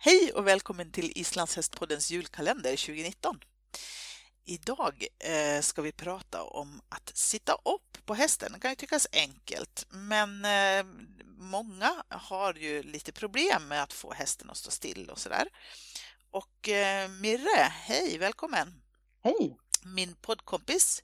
Hej och välkommen till Islandshästpoddens julkalender 2019. Idag eh, ska vi prata om att sitta upp på hästen. Det kan ju tyckas enkelt, men eh, många har ju lite problem med att få hästen att stå still och sådär. Och eh, Mirre, hej, välkommen! Hej! Min poddkompis.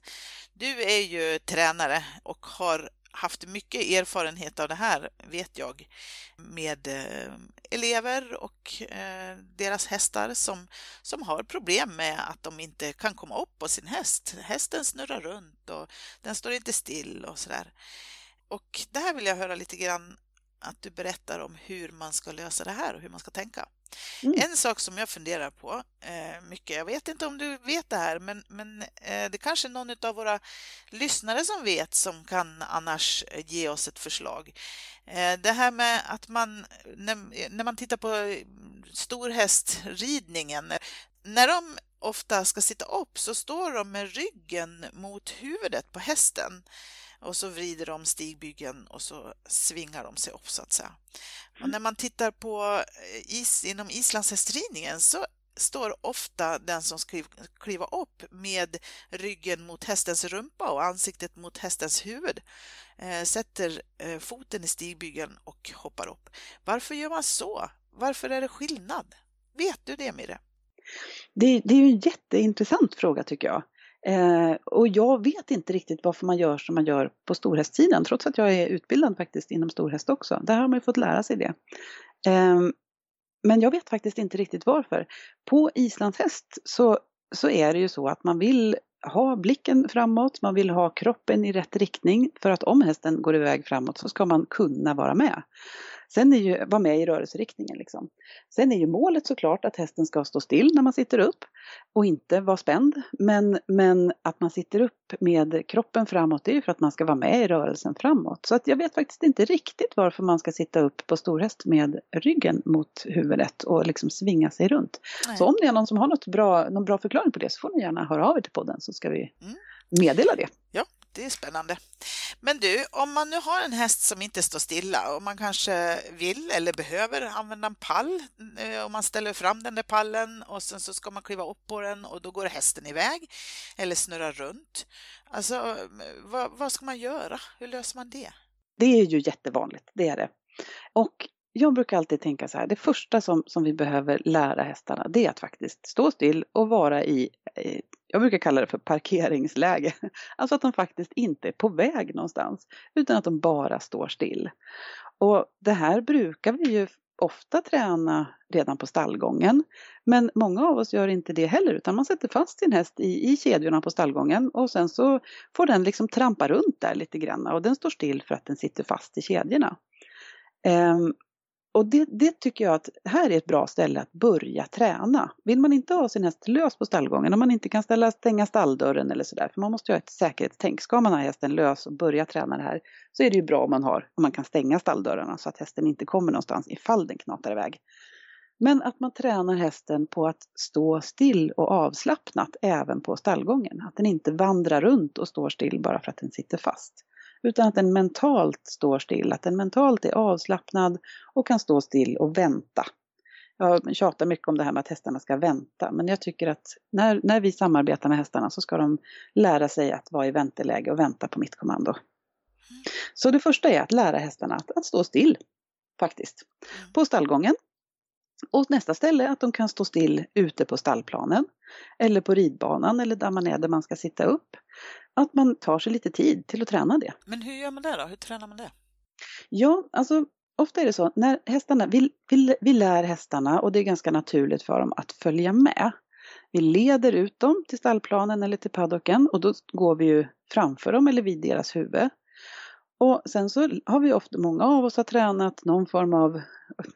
Du är ju tränare och har haft mycket erfarenhet av det här, vet jag, med eh, elever och eh, deras hästar som, som har problem med att de inte kan komma upp på sin häst. Hästen snurrar runt och den står inte still och sådär. Och det här vill jag höra lite grann att du berättar om hur man ska lösa det här och hur man ska tänka. Mm. En sak som jag funderar på eh, mycket, jag vet inte om du vet det här, men, men eh, det kanske är någon av våra lyssnare som vet som kan annars eh, ge oss ett förslag. Eh, det här med att man, när, när man tittar på eh, storhästridningen, när de ofta ska sitta upp så står de med ryggen mot huvudet på hästen och så vrider de stigbyggen och så svingar de sig upp så att säga. Och när man tittar på eh, is, inom islandshästridningen så står ofta den som ska kliva upp med ryggen mot hästens rumpa och ansiktet mot hästens huvud, eh, sätter eh, foten i stigbygeln och hoppar upp. Varför gör man så? Varför är det skillnad? Vet du det, Mire? Det, det är en jätteintressant fråga tycker jag. Eh, och jag vet inte riktigt varför man gör som man gör på storhästsidan, trots att jag är utbildad faktiskt inom storhäst också. Där har man ju fått lära sig det. Eh, men jag vet faktiskt inte riktigt varför. På islandshäst så, så är det ju så att man vill ha blicken framåt, man vill ha kroppen i rätt riktning för att om hästen går iväg framåt så ska man kunna vara med. Sen är ju, vara med i rörelseriktningen liksom. Sen är ju målet såklart att hästen ska stå still när man sitter upp och inte vara spänd. Men, men att man sitter upp med kroppen framåt det är ju för att man ska vara med i rörelsen framåt. Så att jag vet faktiskt inte riktigt varför man ska sitta upp på storhäst med ryggen mot huvudet och liksom svinga sig runt. Nej. Så om det är någon som har något bra, någon bra förklaring på det så får ni gärna höra av er till podden så ska vi mm. meddela det. Ja, det är spännande. Men du, om man nu har en häst som inte står stilla och man kanske vill eller behöver använda en pall eh, Om man ställer fram den där pallen och sen så ska man kliva upp på den och då går hästen iväg eller snurrar runt. Alltså, eh, vad, vad ska man göra? Hur löser man det? Det är ju jättevanligt, det är det. Och jag brukar alltid tänka så här, det första som, som vi behöver lära hästarna det är att faktiskt stå still och vara i, jag brukar kalla det för parkeringsläge. Alltså att de faktiskt inte är på väg någonstans utan att de bara står still. Och det här brukar vi ju ofta träna redan på stallgången. Men många av oss gör inte det heller utan man sätter fast sin häst i, i kedjorna på stallgången och sen så får den liksom trampa runt där lite grann och den står still för att den sitter fast i kedjorna. Um, och det, det, tycker jag att här är ett bra ställe att börja träna. Vill man inte ha sin häst lös på stallgången, om man inte kan ställa, stänga stalldörren eller sådär, för man måste ju ha ett säkerhetstänk. Ska man ha hästen lös och börja träna det här så är det ju bra om man, har, om man kan stänga stalldörrarna så att hästen inte kommer någonstans ifall den knatar iväg. Men att man tränar hästen på att stå still och avslappnat även på stallgången. Att den inte vandrar runt och står still bara för att den sitter fast. Utan att den mentalt står still, att den mentalt är avslappnad och kan stå still och vänta. Jag tjatar mycket om det här med att hästarna ska vänta, men jag tycker att när, när vi samarbetar med hästarna så ska de lära sig att vara i vänteläge och vänta på mitt kommando. Så det första är att lära hästarna att, att stå still, faktiskt, på stallgången. Och nästa ställe att de kan stå still ute på stallplanen eller på ridbanan eller där man är där man ska sitta upp att man tar sig lite tid till att träna det. Men hur gör man det då? Hur tränar man det? Ja, alltså ofta är det så när hästarna, vi, vi, vi lär hästarna och det är ganska naturligt för dem att följa med. Vi leder ut dem till stallplanen eller till paddocken och då går vi ju framför dem eller vid deras huvud. Och sen så har vi ofta, många av oss har tränat någon form av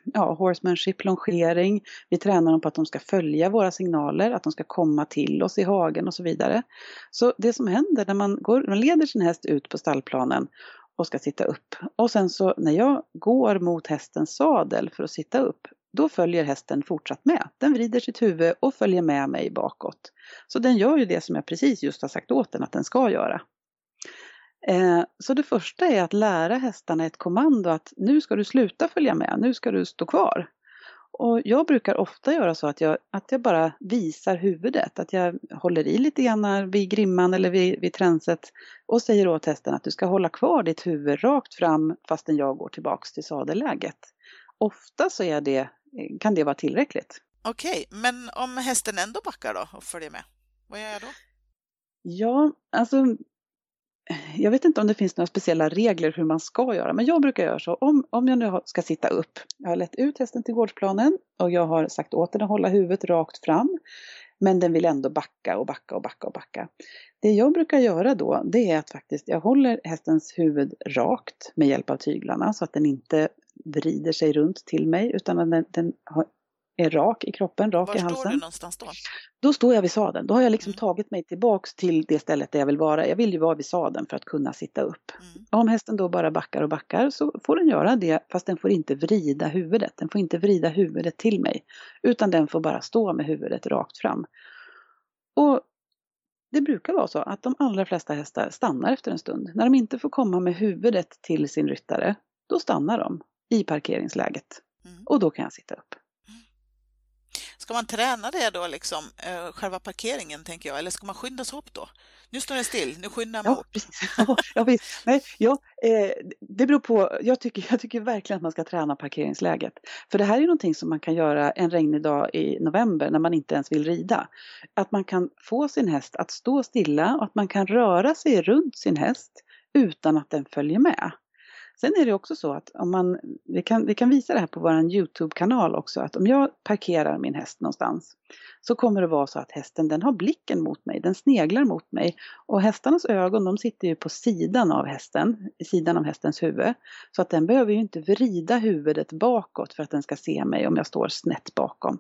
ja, horsemanship, longering. Vi tränar dem på att de ska följa våra signaler, att de ska komma till oss i hagen och så vidare. Så det som händer när man, går, man leder sin häst ut på stallplanen och ska sitta upp och sen så när jag går mot hästens sadel för att sitta upp, då följer hästen fortsatt med. Den vrider sitt huvud och följer med mig bakåt. Så den gör ju det som jag precis just har sagt åt den att den ska göra. Eh, så det första är att lära hästarna ett kommando att nu ska du sluta följa med, nu ska du stå kvar. Och jag brukar ofta göra så att jag, att jag bara visar huvudet, att jag håller i lite grann vid grimman eller vid, vid tränset och säger åt hästen att du ska hålla kvar ditt huvud rakt fram fastän jag går tillbaks till sadelläget. Ofta så är det, kan det vara tillräckligt. Okej, men om hästen ändå backar då och följer med, vad gör jag då? Ja, alltså jag vet inte om det finns några speciella regler hur man ska göra, men jag brukar göra så. Om, om jag nu ska sitta upp, jag har lett ut hästen till gårdsplanen och jag har sagt åt den att hålla huvudet rakt fram, men den vill ändå backa och backa och backa och backa. Det jag brukar göra då, det är att faktiskt jag håller hästens huvud rakt med hjälp av tyglarna så att den inte vrider sig runt till mig utan att den, den är rak i kroppen, rak Var i halsen. Var står du någonstans då? Då står jag vid sadeln. Då har jag liksom Mm. tagit mig tillbaks till det stället där jag vill vara. Jag vill ju vara vid sadeln för att kunna sitta upp. Mm. Om hästen då bara backar och backar så får den göra det fast den får inte vrida huvudet. Den får inte vrida huvudet till mig. Utan den får bara stå med huvudet rakt fram. Och det brukar vara så att de allra flesta hästar stannar efter en stund. När de inte får komma med huvudet till sin ryttare, då stannar de i parkeringsläget. Mm. Och då kan jag sitta upp. Ska man träna det då, liksom, eh, själva parkeringen, tänker jag, eller ska man skynda sig upp då? Nu står den still, nu skyndar man Ja, upp. precis. Ja, ja, visst. Nej, ja, eh, det beror på. Jag tycker, jag tycker verkligen att man ska träna parkeringsläget. För det här är någonting som man kan göra en regnig dag i november när man inte ens vill rida. Att man kan få sin häst att stå stilla och att man kan röra sig runt sin häst utan att den följer med. Sen är det också så att om man, vi kan, vi kan visa det här på vår Youtube-kanal också, att om jag parkerar min häst någonstans så kommer det vara så att hästen den har blicken mot mig, den sneglar mot mig och hästarnas ögon de sitter ju på sidan av hästen, sidan av hästens huvud. Så att den behöver ju inte vrida huvudet bakåt för att den ska se mig om jag står snett bakom.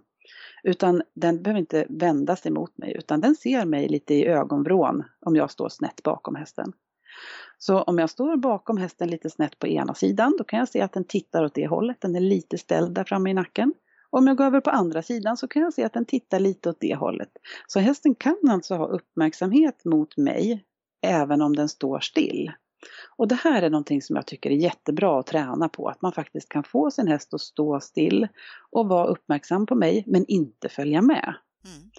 Utan den behöver inte vända sig mot mig utan den ser mig lite i ögonvrån om jag står snett bakom hästen. Så om jag står bakom hästen lite snett på ena sidan då kan jag se att den tittar åt det hållet, den är lite ställd där framme i nacken. Om jag går över på andra sidan så kan jag se att den tittar lite åt det hållet. Så hästen kan alltså ha uppmärksamhet mot mig även om den står still. Och det här är någonting som jag tycker är jättebra att träna på, att man faktiskt kan få sin häst att stå still och vara uppmärksam på mig men inte följa med. Mm.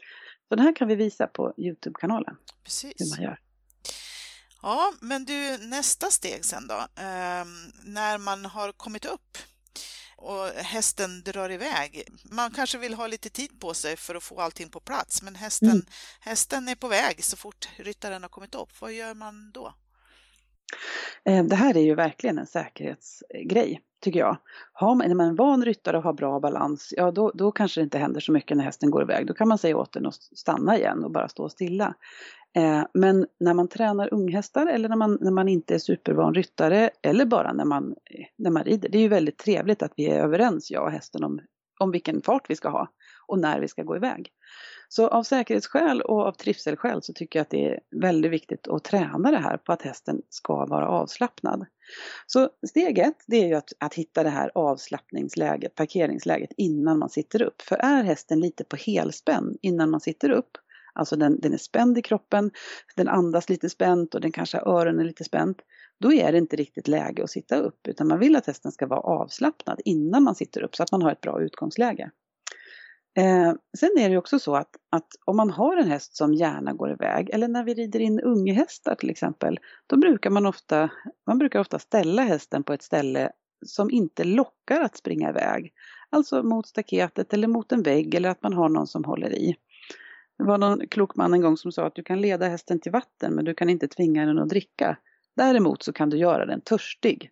Så det här kan vi visa på Youtube-kanalen, hur Precis. man gör. Ja, men du, nästa steg sen då, ehm, när man har kommit upp och hästen drar iväg. Man kanske vill ha lite tid på sig för att få allting på plats, men hästen, Mm. hästen är på väg så fort ryttaren har kommit upp. Vad gör man då? Eh, Det här är ju verkligen en säkerhetsgrej, tycker jag. Har man, när man är en van ryttare och har bra balans, ja då, då kanske det inte händer så mycket när hästen går iväg. Då kan man säga åt den att stanna igen och bara stå stilla. Eh, Men när man tränar unghästar eller när man, när man inte är supervan ryttare eller bara när man, när man rider, det är ju väldigt trevligt att vi är överens, jag och hästen, om, om vilken fart vi ska ha och när vi ska gå iväg. Så av säkerhetsskäl och av trivselskäl så tycker jag att det är väldigt viktigt att träna det här på att hästen ska vara avslappnad. Så steg ett, det är ju att, att hitta det här avslappningsläget, parkeringsläget innan man sitter upp. För är hästen lite på helspänn innan man sitter upp, alltså den, den är spänd i kroppen, den andas lite spänt och den kanske har öronen lite spänt, då är det inte riktigt läge att sitta upp utan man vill att hästen ska vara avslappnad innan man sitter upp så att man har ett bra utgångsläge. Eh, sen är det också så att, att om man har en häst som gärna går iväg, eller när vi rider in unghästar till exempel, då brukar man ofta, man brukar ofta ställa hästen på ett ställe som inte lockar att springa iväg. Alltså mot staketet eller mot en vägg eller att man har någon som håller i. Det var någon klok man en gång som sa att du kan leda hästen till vatten men du kan inte tvinga den att dricka. Däremot så kan du göra den törstig.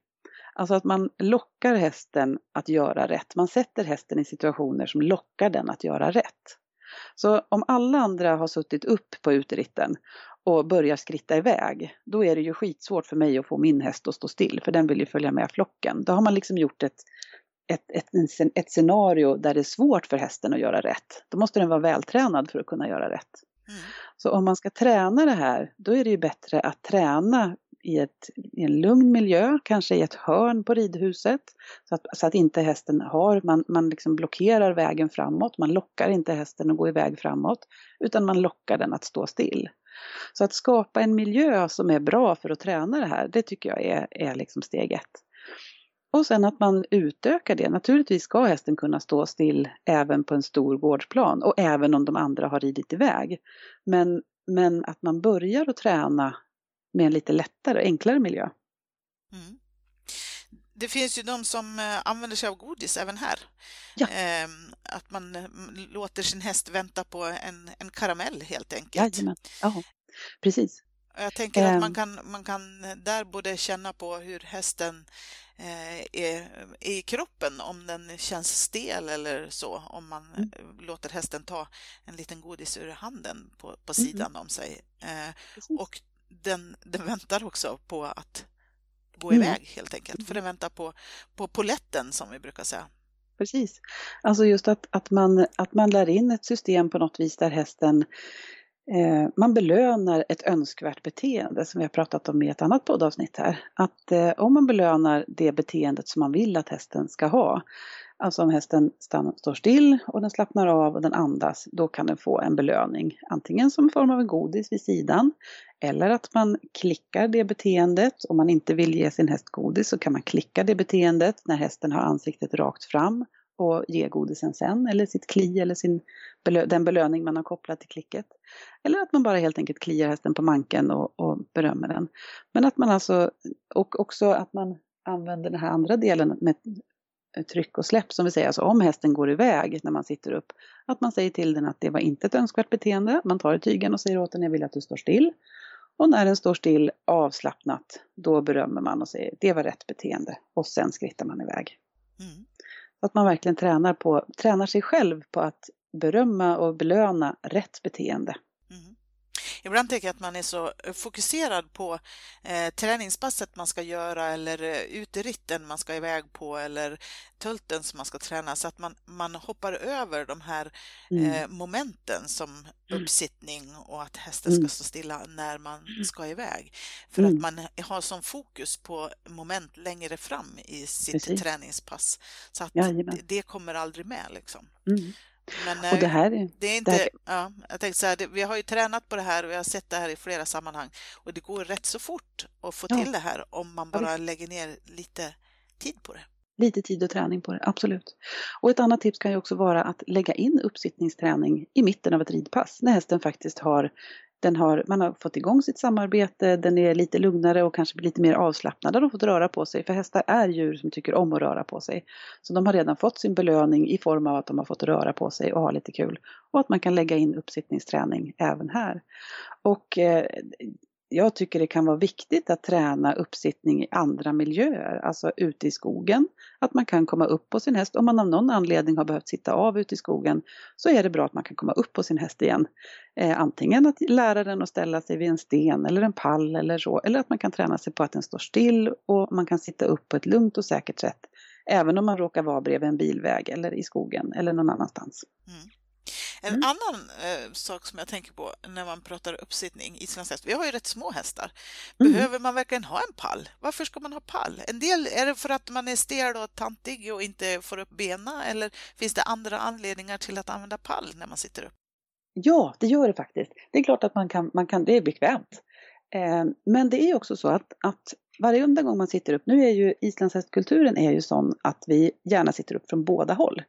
Alltså att man lockar hästen att göra rätt. Man sätter hästen i situationer som lockar den att göra rätt. Så om alla andra har suttit upp på uteritten och börjar skritta iväg, då är det ju skitsvårt för mig att få min häst att stå still, för den vill ju följa med flocken. Då har man liksom gjort ett, ett, ett, ett scenario där det är svårt för hästen att göra rätt. Då måste den vara vältränad för att kunna göra rätt. Mm. Så om man ska träna det här, då är det ju bättre att träna i, ett, i en lugn miljö, kanske i ett hörn på ridhuset. Så att, så att inte hästen har, man, man liksom blockerar vägen framåt, man lockar inte hästen att gå iväg framåt, utan man lockar den att stå still. Så att skapa en miljö som är bra för att träna det här, det tycker jag är, är liksom steg ett. Och sen att man utökar det. Naturligtvis ska hästen kunna stå still även på en stor gårdsplan och även om de andra har ridit iväg. Men, men att man börjar att träna med en lite lättare, enklare miljö. Mm. Det finns ju de som eh, använder sig av godis även här. Ja. Ehm, att man mm, låter sin häst vänta på en, en karamell helt enkelt. Jajamän, ja, precis. Jag tänker att man ehm. kan, man kan där både känna på hur hästen eh, i kroppen, om den känns stel eller så, om man mm. låter hästen ta en liten godis ur handen på, på sidan mm. om sig. Eh, och den, den väntar också på att gå mm. iväg helt enkelt, för den väntar på, på poletten som vi brukar säga. Precis. Alltså just att, att, man, att man lär in ett system på något vis där hästen eh, man belönar ett önskvärt beteende som vi har pratat om i ett annat poddavsnitt här. Att eh, om man belönar det beteendet som man vill att hästen ska ha, Alltså om hästen stannar, står still och den slappnar av och den andas, då kan den få en belöning. Antingen som form av en godis vid sidan eller att man klickar det beteendet. Om man inte vill ge sin häst godis så kan man klicka det beteendet när hästen har ansiktet rakt fram och ge godisen sen eller sitt kli eller sin, den belöning man har kopplat till klicket. Eller att man bara helt enkelt kliar hästen på manken och, och berömmer den. Men att man alltså, och också att man använder den här andra delen med tryck och släpp som vi säger, alltså om hästen går iväg när man sitter upp, att man säger till den att det var inte ett önskvärt beteende. Man tar i tygen och säger åt den, jag vill att du står still. Och när den står still avslappnat, då berömmer man och säger det var rätt beteende och sen skrittar man iväg. Mm. Att man verkligen tränar, på, tränar sig själv på att berömma och belöna rätt beteende. Ibland tänker jag att man är så fokuserad på eh, träningspasset man ska göra eller eh, uteritten man ska iväg på eller tulten som man ska träna så att man, man hoppar över de här mm. eh, momenten som mm. uppsittning och att hästen ska mm. stå stilla när man ska iväg. För att man har som fokus på moment längre fram i sitt Precis. träningspass så att det, det, kommer aldrig med liksom. Mm. Men och det eh, här är, det är inte, här... ja, jag tänkte så här, det, vi har ju tränat på det här och jag har sett det här i flera sammanhang och det går rätt så fort att få till det här om man bara ja, lägger ner lite tid på det. Lite tid och träning på det, absolut. Och ett annat tips kan ju också vara att lägga in uppsittningsträning i mitten av ett ridpass när hästen faktiskt har den har, man har fått igång sitt samarbete, den är lite lugnare och kanske lite mer avslappnad. De har fått röra på sig, för hästar är djur som tycker om att röra på sig. Så de har redan fått sin belöning i form av att de har fått röra på sig och ha lite kul. Och att man kan lägga in uppsittningsträning även här. Och eh, jag tycker det kan vara viktigt att träna uppsittning i andra miljöer, alltså ute i skogen. Att man kan komma upp på sin häst. Om man av någon anledning har behövt sitta av ute i skogen så är det bra att man kan komma upp på sin häst igen. Eh, antingen att lära den att ställa sig vid en sten eller en pall eller så. Eller att man kan träna sig på att den står still och man kan sitta upp på ett lugnt och säkert sätt. Även om man råkar vara bredvid en bilväg eller i skogen eller någon annanstans. Mm. En mm. annan eh, sak som jag tänker på när man pratar uppsittning, islandshäst, vi har ju rätt små hästar. Mm. Behöver man verkligen ha en pall? Varför ska man ha pall? En del, är det för att man är stel och tantig och inte får upp benen eller finns det andra anledningar till att använda pall när man sitter upp? Ja, det gör det faktiskt. Det är klart att man kan, man kan det är bekvämt. Eh, men det är också så att, att varje gång man sitter upp, nu är ju islandshästkulturen är ju sån att vi gärna sitter upp från båda håll.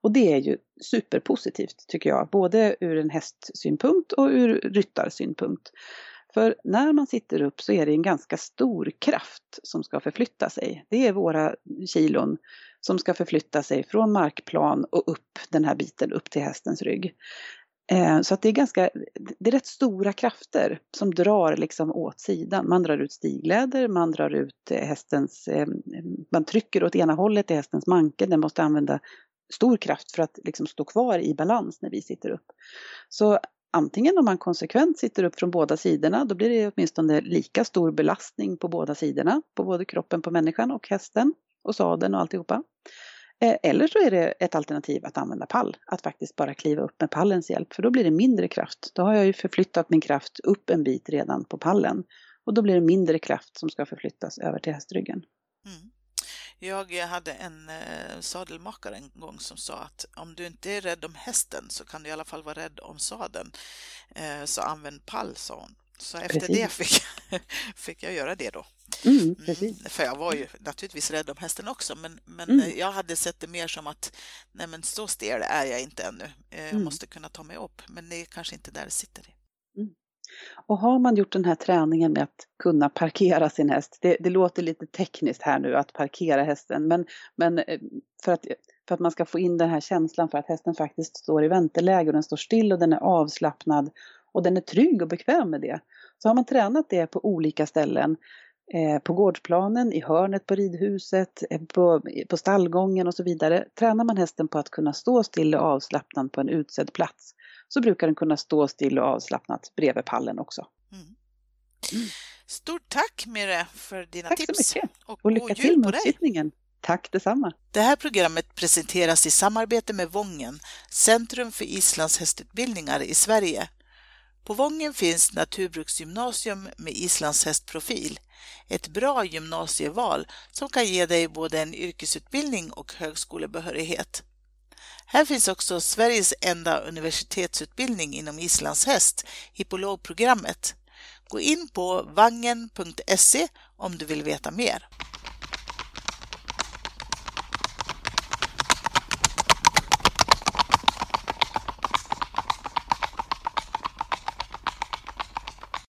Och det är ju superpositivt tycker jag, både ur en hästsynpunkt och ur ryttarsynpunkt. För när man sitter upp så är det en ganska stor kraft som ska förflytta sig. Det är våra kilon som ska förflytta sig från markplan och upp den här biten upp till hästens rygg. Eh, så att det är ganska, det är rätt stora krafter som drar liksom åt sidan. Man drar ut stigläder, man drar ut eh, hästens, eh, man trycker åt ena hållet i hästens manke, den måste använda stor kraft för att liksom stå kvar i balans när vi sitter upp. Så antingen om man konsekvent sitter upp från båda sidorna, då blir det åtminstone lika stor belastning på båda sidorna, på både kroppen på människan och hästen och sadeln och alltihopa. Eh, eller så är det ett alternativ att använda pall, att faktiskt bara kliva upp med pallens hjälp, för då blir det mindre kraft. Då har jag ju förflyttat min kraft upp en bit redan på pallen och då blir det mindre kraft som ska förflyttas över till hästryggen. Mm. Jag hade en eh, sadelmakare en gång som sa att om du inte är rädd om hästen så kan du i alla fall vara rädd om sadeln. Eh, så använd pall, sa hon. Så efter precis. det fick, fick jag göra det då. Mm, mm för jag var ju naturligtvis rädd om hästen också, men, men mm. jag hade sett det mer som att nej men så stel är jag inte ännu. Eh, jag mm. måste kunna ta mig upp, men det är kanske inte där det sitter. Mm. Och har man gjort den här träningen med att kunna parkera sin häst, det, det låter lite tekniskt här nu att parkera hästen, men, men eh, för, att, för att man ska få in den här känslan för att hästen faktiskt står i vänteläge och den står still och den är avslappnad och den är trygg och bekväm med det. Så har man tränat det på olika ställen, eh, på gårdsplanen, i hörnet på ridhuset, eh, på, på stallgången och så vidare. Tränar man hästen på att kunna stå still och avslappnad på en utsedd plats så brukar den kunna stå still och avslappnat bredvid pallen också. Mm. Mm. Stort tack Mire för dina tack tips! Tack så mycket! Och, och lycka till med uppsittningen! Tack detsamma! Det här programmet presenteras i samarbete med Vången, Centrum för islandshästutbildningar i Sverige. På Vången finns Naturbruksgymnasium med islandshästprofil. Ett bra gymnasieval som kan ge dig både en yrkesutbildning och högskolebehörighet. Här finns också Sveriges enda universitetsutbildning inom islandshäst, hippologprogrammet. Gå in på vangen.se om du vill veta mer.